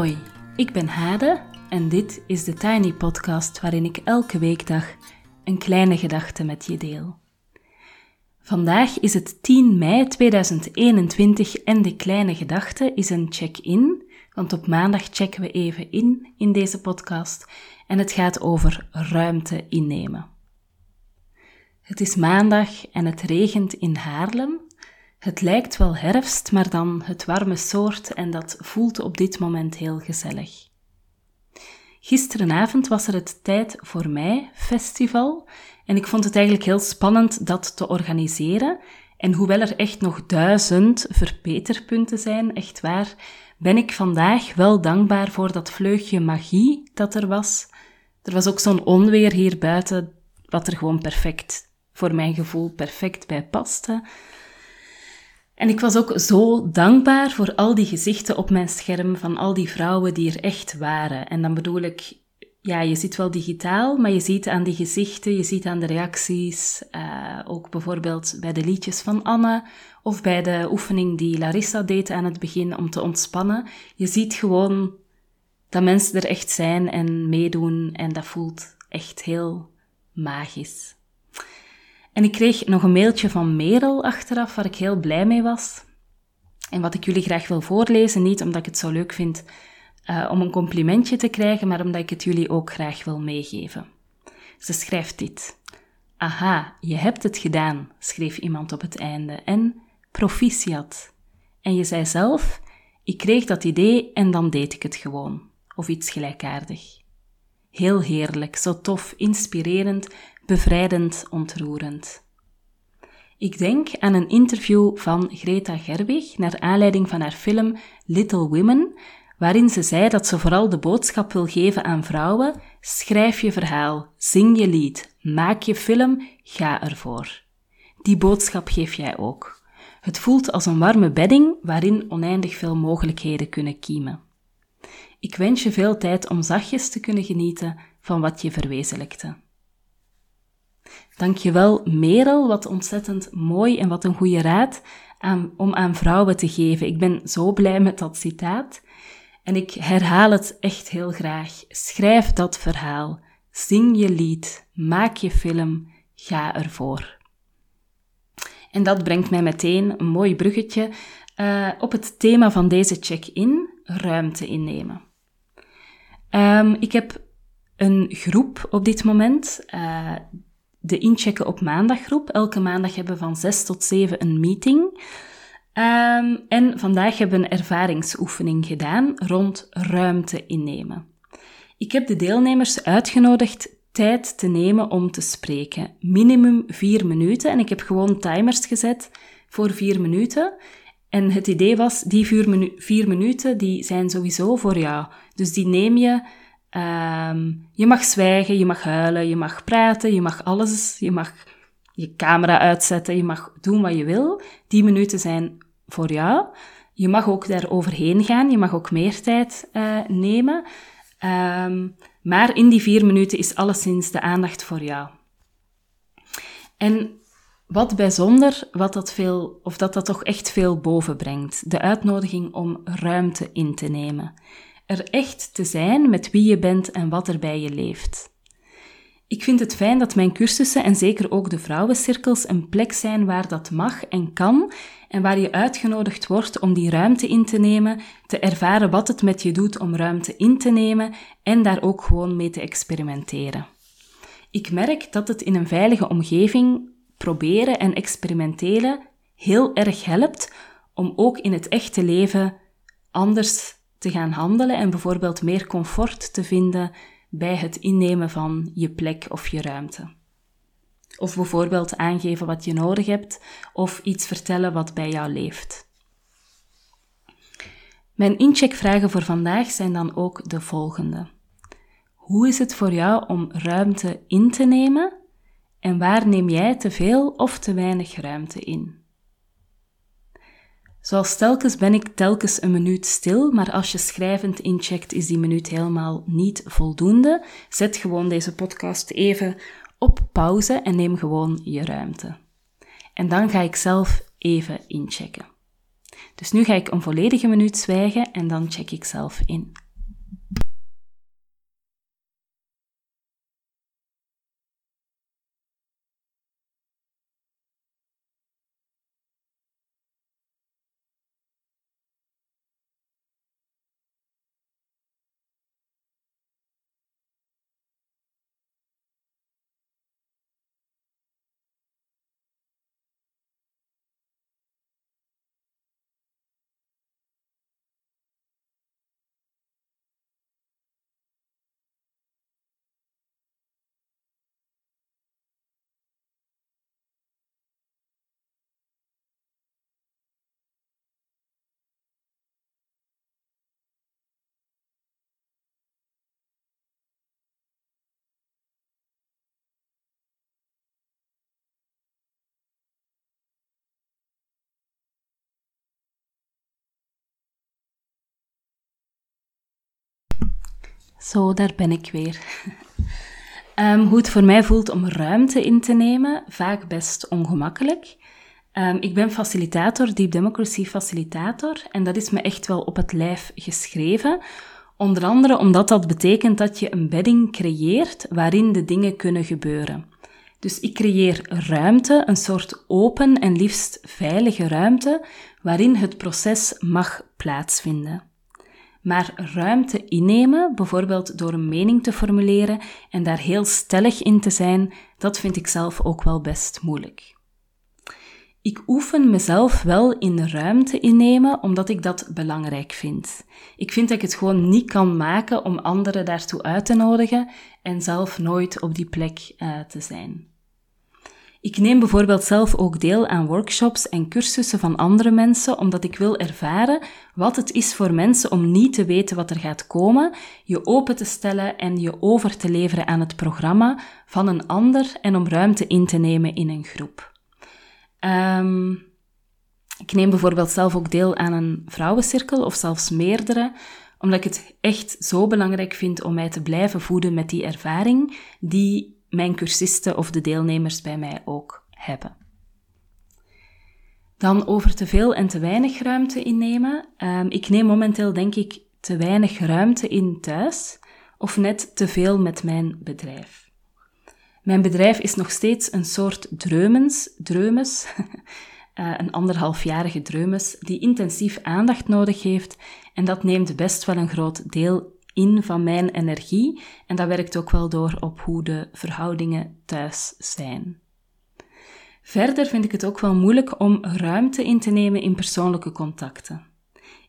Hoi, ik ben Hade en dit is de Tiny Podcast waarin ik elke weekdag een kleine gedachte met je deel. Vandaag is het 10 mei 2021 en de kleine gedachte is een check-in, want op maandag checken we even in in deze podcast en het gaat over ruimte innemen. Het is maandag en het regent in Haarlem het lijkt wel herfst, maar dan het warme soort en dat voelt op dit moment heel gezellig. Gisterenavond was er het Tijd voor Mij festival en ik vond het eigenlijk heel spannend dat te organiseren. En hoewel er echt nog duizend verbeterpunten zijn, echt waar, ben ik vandaag wel dankbaar voor dat vleugje magie dat er was. Er was ook zo'n onweer hier buiten, wat er gewoon perfect, voor mijn gevoel, perfect bij paste. En ik was ook zo dankbaar voor al die gezichten op mijn scherm van al die vrouwen die er echt waren. En dan bedoel ik, ja, je ziet wel digitaal, maar je ziet aan die gezichten, je ziet aan de reacties, uh, ook bijvoorbeeld bij de liedjes van Anne of bij de oefening die Larissa deed aan het begin om te ontspannen. Je ziet gewoon dat mensen er echt zijn en meedoen en dat voelt echt heel magisch. En ik kreeg nog een mailtje van Merel achteraf, waar ik heel blij mee was. En wat ik jullie graag wil voorlezen, niet omdat ik het zo leuk vind uh, om een complimentje te krijgen, maar omdat ik het jullie ook graag wil meegeven. Ze schrijft dit. Aha, je hebt het gedaan, schreef iemand op het einde. En proficiat. En je zei zelf, ik kreeg dat idee en dan deed ik het gewoon. Of iets gelijkaardig. Heel heerlijk, zo tof, inspirerend, bevrijdend, ontroerend. Ik denk aan een interview van Greta Gerwig naar aanleiding van haar film Little Women, waarin ze zei dat ze vooral de boodschap wil geven aan vrouwen: schrijf je verhaal, zing je lied, maak je film, ga ervoor. Die boodschap geef jij ook. Het voelt als een warme bedding waarin oneindig veel mogelijkheden kunnen kiemen. Ik wens je veel tijd om zachtjes te kunnen genieten van wat je verwezenlijkte. Dankjewel Merel, wat ontzettend mooi en wat een goede raad om aan vrouwen te geven. Ik ben zo blij met dat citaat. En ik herhaal het echt heel graag. Schrijf dat verhaal. Zing je lied. Maak je film. Ga ervoor. En dat brengt mij meteen een mooi bruggetje uh, op het thema van deze check-in: ruimte innemen. Um, ik heb een groep op dit moment. Uh, de inchecken op maandaggroep. Elke maandag hebben we van 6 tot 7 een meeting. Um, en vandaag hebben we een ervaringsoefening gedaan rond ruimte innemen. Ik heb de deelnemers uitgenodigd tijd te nemen om te spreken. Minimum 4 minuten. En ik heb gewoon timers gezet voor 4 minuten. En het idee was, die 4 minu minuten die zijn sowieso voor jou. Dus die neem je Um, je mag zwijgen, je mag huilen, je mag praten, je mag alles, je mag je camera uitzetten, je mag doen wat je wil. Die minuten zijn voor jou. Je mag ook daar overheen gaan, je mag ook meer tijd uh, nemen. Um, maar in die vier minuten is alleszins de aandacht voor jou. En wat bijzonder, wat dat veel, of dat dat toch echt veel bovenbrengt, de uitnodiging om ruimte in te nemen er echt te zijn met wie je bent en wat er bij je leeft. Ik vind het fijn dat mijn cursussen en zeker ook de vrouwencirkels een plek zijn waar dat mag en kan en waar je uitgenodigd wordt om die ruimte in te nemen, te ervaren wat het met je doet om ruimte in te nemen en daar ook gewoon mee te experimenteren. Ik merk dat het in een veilige omgeving proberen en experimenteren heel erg helpt om ook in het echte leven anders te gaan handelen en bijvoorbeeld meer comfort te vinden bij het innemen van je plek of je ruimte. Of bijvoorbeeld aangeven wat je nodig hebt of iets vertellen wat bij jou leeft. Mijn incheckvragen voor vandaag zijn dan ook de volgende. Hoe is het voor jou om ruimte in te nemen en waar neem jij te veel of te weinig ruimte in? Zoals telkens ben ik telkens een minuut stil, maar als je schrijvend incheckt, is die minuut helemaal niet voldoende. Zet gewoon deze podcast even op pauze en neem gewoon je ruimte. En dan ga ik zelf even inchecken. Dus nu ga ik een volledige minuut zwijgen en dan check ik zelf in. Zo, daar ben ik weer. um, hoe het voor mij voelt om ruimte in te nemen, vaak best ongemakkelijk. Um, ik ben facilitator, Deep Democracy facilitator, en dat is me echt wel op het lijf geschreven. Onder andere omdat dat betekent dat je een bedding creëert waarin de dingen kunnen gebeuren. Dus ik creëer ruimte, een soort open en liefst veilige ruimte, waarin het proces mag plaatsvinden. Maar ruimte innemen, bijvoorbeeld door een mening te formuleren en daar heel stellig in te zijn, dat vind ik zelf ook wel best moeilijk. Ik oefen mezelf wel in ruimte innemen omdat ik dat belangrijk vind. Ik vind dat ik het gewoon niet kan maken om anderen daartoe uit te nodigen en zelf nooit op die plek uh, te zijn. Ik neem bijvoorbeeld zelf ook deel aan workshops en cursussen van andere mensen, omdat ik wil ervaren wat het is voor mensen om niet te weten wat er gaat komen, je open te stellen en je over te leveren aan het programma van een ander en om ruimte in te nemen in een groep. Um, ik neem bijvoorbeeld zelf ook deel aan een vrouwencirkel of zelfs meerdere, omdat ik het echt zo belangrijk vind om mij te blijven voeden met die ervaring die mijn cursisten of de deelnemers bij mij ook hebben. Dan over te veel en te weinig ruimte innemen. Um, ik neem momenteel denk ik te weinig ruimte in thuis of net te veel met mijn bedrijf. Mijn bedrijf is nog steeds een soort dreumens, dreumes, uh, een anderhalfjarige dreumes, die intensief aandacht nodig heeft en dat neemt best wel een groot deel in van mijn energie en dat werkt ook wel door op hoe de verhoudingen thuis zijn. Verder vind ik het ook wel moeilijk om ruimte in te nemen in persoonlijke contacten.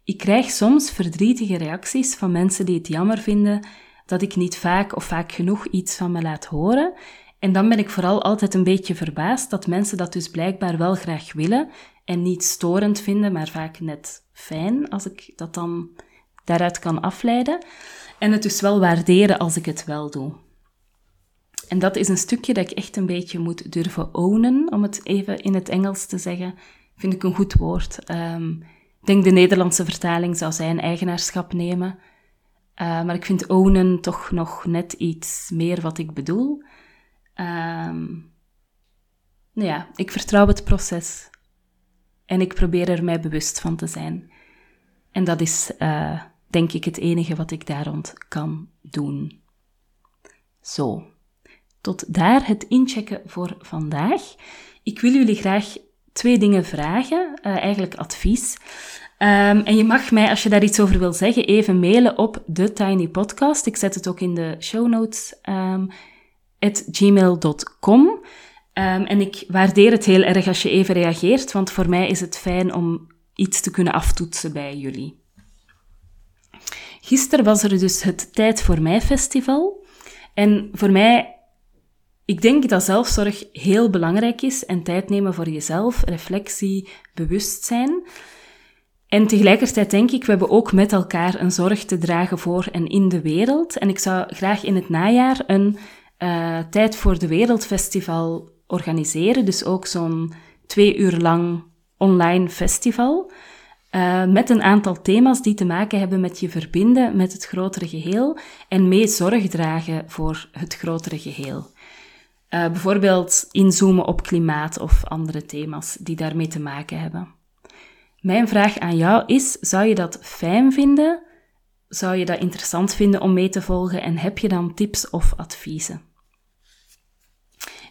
Ik krijg soms verdrietige reacties van mensen die het jammer vinden dat ik niet vaak of vaak genoeg iets van me laat horen. En dan ben ik vooral altijd een beetje verbaasd dat mensen dat dus blijkbaar wel graag willen en niet storend vinden, maar vaak net fijn als ik dat dan daaruit kan afleiden. En het dus wel waarderen als ik het wel doe. En dat is een stukje dat ik echt een beetje moet durven ownen, om het even in het Engels te zeggen. Vind ik een goed woord. Um, ik denk de Nederlandse vertaling zou zijn eigenaarschap nemen. Uh, maar ik vind ownen toch nog net iets meer wat ik bedoel. Um, nou ja, ik vertrouw het proces. En ik probeer er mij bewust van te zijn. En dat is uh, denk ik het enige wat ik daar rond kan doen. Zo, tot daar het inchecken voor vandaag. Ik wil jullie graag twee dingen vragen, uh, eigenlijk advies. Um, en je mag mij, als je daar iets over wil zeggen, even mailen op de Tiny Podcast. Ik zet het ook in de show notes. Um, gmail.com. Um, en ik waardeer het heel erg als je even reageert, want voor mij is het fijn om iets te kunnen aftoetsen bij jullie. Gisteren was er dus het Tijd voor Mij festival. En voor mij, ik denk dat zelfzorg heel belangrijk is en tijd nemen voor jezelf, reflectie, bewustzijn. En tegelijkertijd denk ik, we hebben ook met elkaar een zorg te dragen voor en in de wereld. En ik zou graag in het najaar een uh, Tijd voor de Wereld festival organiseren. Dus ook zo'n twee uur lang online festival. Uh, met een aantal thema's die te maken hebben met je verbinden met het grotere geheel en mee zorg dragen voor het grotere geheel. Uh, bijvoorbeeld inzoomen op klimaat of andere thema's die daarmee te maken hebben. Mijn vraag aan jou is: zou je dat fijn vinden? Zou je dat interessant vinden om mee te volgen? En heb je dan tips of adviezen?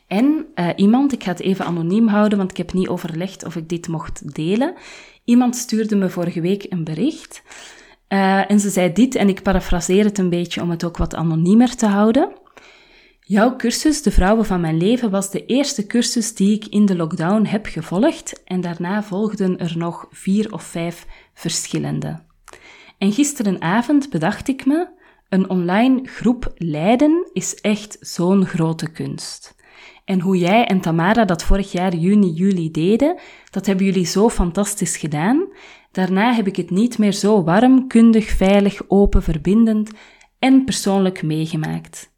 En uh, iemand, ik ga het even anoniem houden, want ik heb niet overlegd of ik dit mocht delen. Iemand stuurde me vorige week een bericht. Uh, en ze zei dit, en ik parafraseer het een beetje om het ook wat anoniemer te houden. Jouw cursus, De Vrouwen van Mijn Leven, was de eerste cursus die ik in de lockdown heb gevolgd en daarna volgden er nog vier of vijf verschillende. En gisterenavond bedacht ik me, een online groep leiden is echt zo'n grote kunst. En hoe jij en Tamara dat vorig jaar juni, juli deden, dat hebben jullie zo fantastisch gedaan. Daarna heb ik het niet meer zo warm, kundig, veilig, open, verbindend en persoonlijk meegemaakt.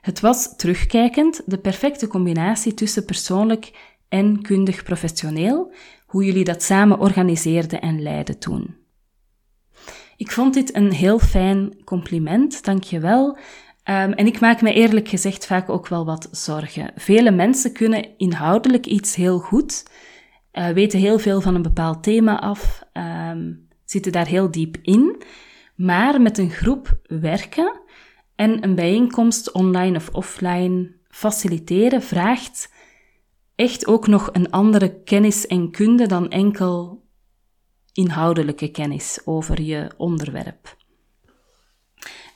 Het was terugkijkend de perfecte combinatie tussen persoonlijk en kundig professioneel, hoe jullie dat samen organiseerden en leidden toen. Ik vond dit een heel fijn compliment, dankjewel. Um, en ik maak me eerlijk gezegd vaak ook wel wat zorgen. Vele mensen kunnen inhoudelijk iets heel goed, uh, weten heel veel van een bepaald thema af, um, zitten daar heel diep in, maar met een groep werken en een bijeenkomst online of offline faciliteren vraagt echt ook nog een andere kennis en kunde dan enkel inhoudelijke kennis over je onderwerp.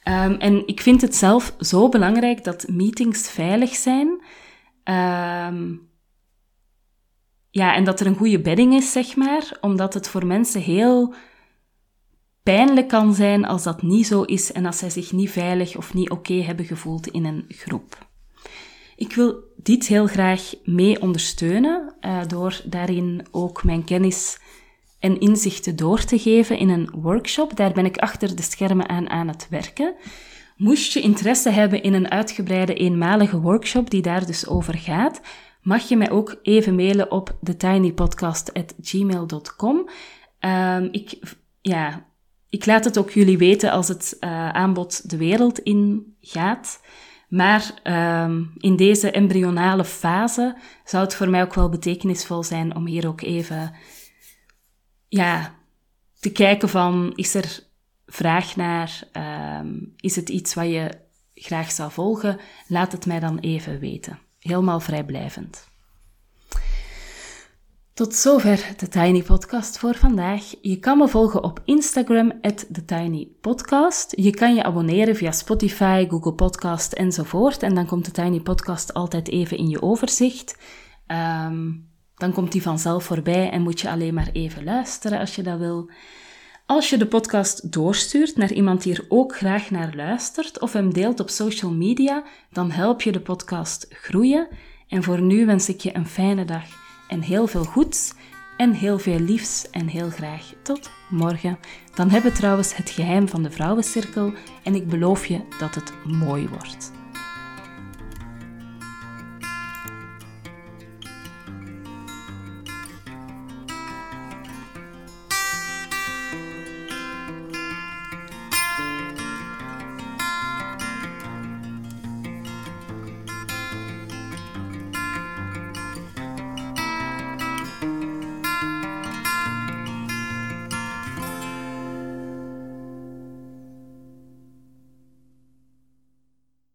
Um, en ik vind het zelf zo belangrijk dat meetings veilig zijn. Um, ja, en dat er een goede bedding is, zeg maar, omdat het voor mensen heel pijnlijk kan zijn als dat niet zo is en als zij zich niet veilig of niet oké hebben gevoeld in een groep. Ik wil dit heel graag mee ondersteunen uh, door daarin ook mijn kennis en inzichten door te geven in een workshop. Daar ben ik achter de schermen aan aan het werken. Moest je interesse hebben in een uitgebreide eenmalige workshop die daar dus over gaat, mag je mij ook even mailen op thetinypodcast.gmail.com. Ehm, ik, ja, ik laat het ook jullie weten als het uh, aanbod de wereld in gaat. Maar um, in deze embryonale fase zou het voor mij ook wel betekenisvol zijn om hier ook even ja, te kijken van, is er vraag naar, um, is het iets wat je graag zou volgen? Laat het mij dan even weten. Helemaal vrijblijvend. Tot zover de Tiny Podcast voor vandaag. Je kan me volgen op Instagram, TheTinyPodcast. Je kan je abonneren via Spotify, Google Podcast enzovoort. En dan komt de Tiny Podcast altijd even in je overzicht. Um, dan komt die vanzelf voorbij en moet je alleen maar even luisteren als je dat wil. Als je de podcast doorstuurt naar iemand die er ook graag naar luistert of hem deelt op social media, dan help je de podcast groeien. En voor nu wens ik je een fijne dag en heel veel goeds en heel veel liefs en heel graag tot morgen. Dan hebben we trouwens het geheim van de vrouwencirkel en ik beloof je dat het mooi wordt.